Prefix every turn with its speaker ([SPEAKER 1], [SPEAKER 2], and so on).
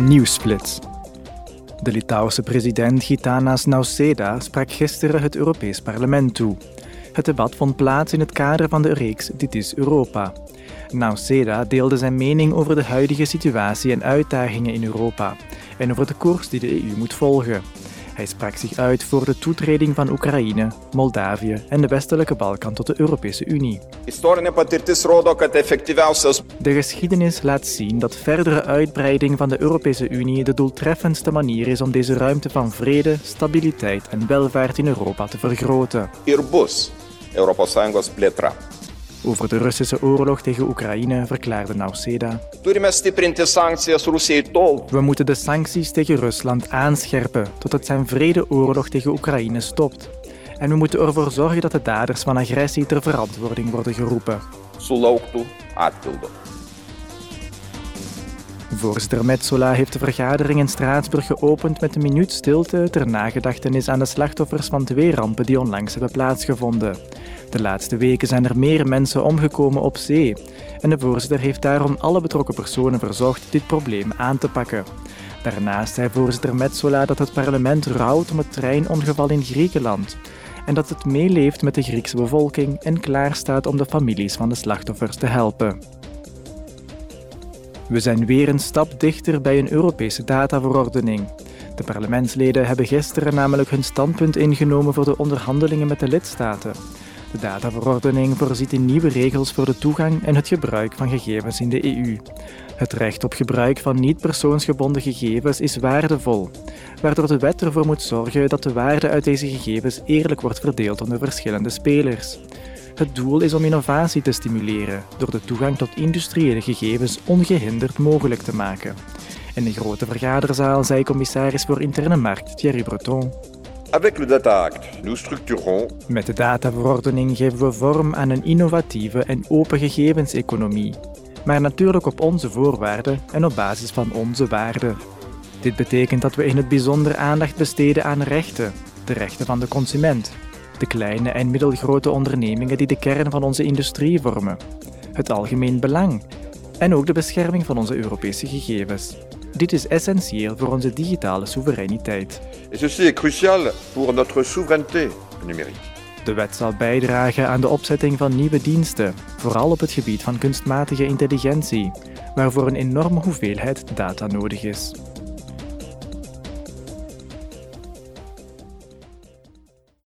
[SPEAKER 1] Nieuwsplits. De Litouwse president Gitanas Nausėda sprak gisteren het Europees Parlement toe. Het debat vond plaats in het kader van de reeks Dit is Europa. Nausėda deelde zijn mening over de huidige situatie en uitdagingen in Europa en over de koers die de EU moet volgen. Hij sprak zich uit voor de toetreding van Oekraïne, Moldavië en de westelijke Balkan tot de Europese Unie. De geschiedenis laat zien dat verdere uitbreiding van de Europese Unie de doeltreffendste manier is om deze ruimte van vrede, stabiliteit en welvaart in Europa te vergroten. Over de Russische oorlog tegen Oekraïne verklaarde Nausėda. We moeten de sancties tegen Rusland aanscherpen totdat zijn vredeoorlog tegen Oekraïne stopt. En we moeten ervoor zorgen dat de daders van agressie ter verantwoording worden geroepen. Voorzitter Metsola heeft de vergadering in Straatsburg geopend met een minuut stilte ter nagedachtenis aan de slachtoffers van twee rampen die onlangs hebben plaatsgevonden. De laatste weken zijn er meer mensen omgekomen op zee en de voorzitter heeft daarom alle betrokken personen verzocht dit probleem aan te pakken. Daarnaast zei voorzitter Metsola dat het parlement rouwt om het treinongeval in Griekenland en dat het meeleeft met de Griekse bevolking en klaarstaat om de families van de slachtoffers te helpen. We zijn weer een stap dichter bij een Europese dataverordening. De parlementsleden hebben gisteren namelijk hun standpunt ingenomen voor de onderhandelingen met de lidstaten. De dataverordening voorziet in nieuwe regels voor de toegang en het gebruik van gegevens in de EU. Het recht op gebruik van niet-persoonsgebonden gegevens is waardevol, waardoor de wet ervoor moet zorgen dat de waarde uit deze gegevens eerlijk wordt verdeeld onder verschillende spelers. Het doel is om innovatie te stimuleren door de toegang tot industriële gegevens ongehinderd mogelijk te maken. In de grote vergaderzaal zei commissaris voor Interne Markt Thierry Breton.
[SPEAKER 2] Avec le Data Act, nous structurons.
[SPEAKER 1] Met de dataverordening geven we vorm aan een innovatieve en open gegevenseconomie. Maar natuurlijk op onze voorwaarden en op basis van onze waarden. Dit betekent dat we in het bijzonder aandacht besteden aan rechten, de rechten van de consument, de kleine en middelgrote ondernemingen die de kern van onze industrie vormen, het algemeen belang en ook de bescherming van onze Europese gegevens. Dit is essentieel voor onze digitale soevereiniteit.
[SPEAKER 2] Et ceci pour notre souveraineté numérique.
[SPEAKER 1] De wet zal bijdragen aan de opzetting van nieuwe diensten, vooral op het gebied van kunstmatige intelligentie, waarvoor een enorme hoeveelheid data nodig is.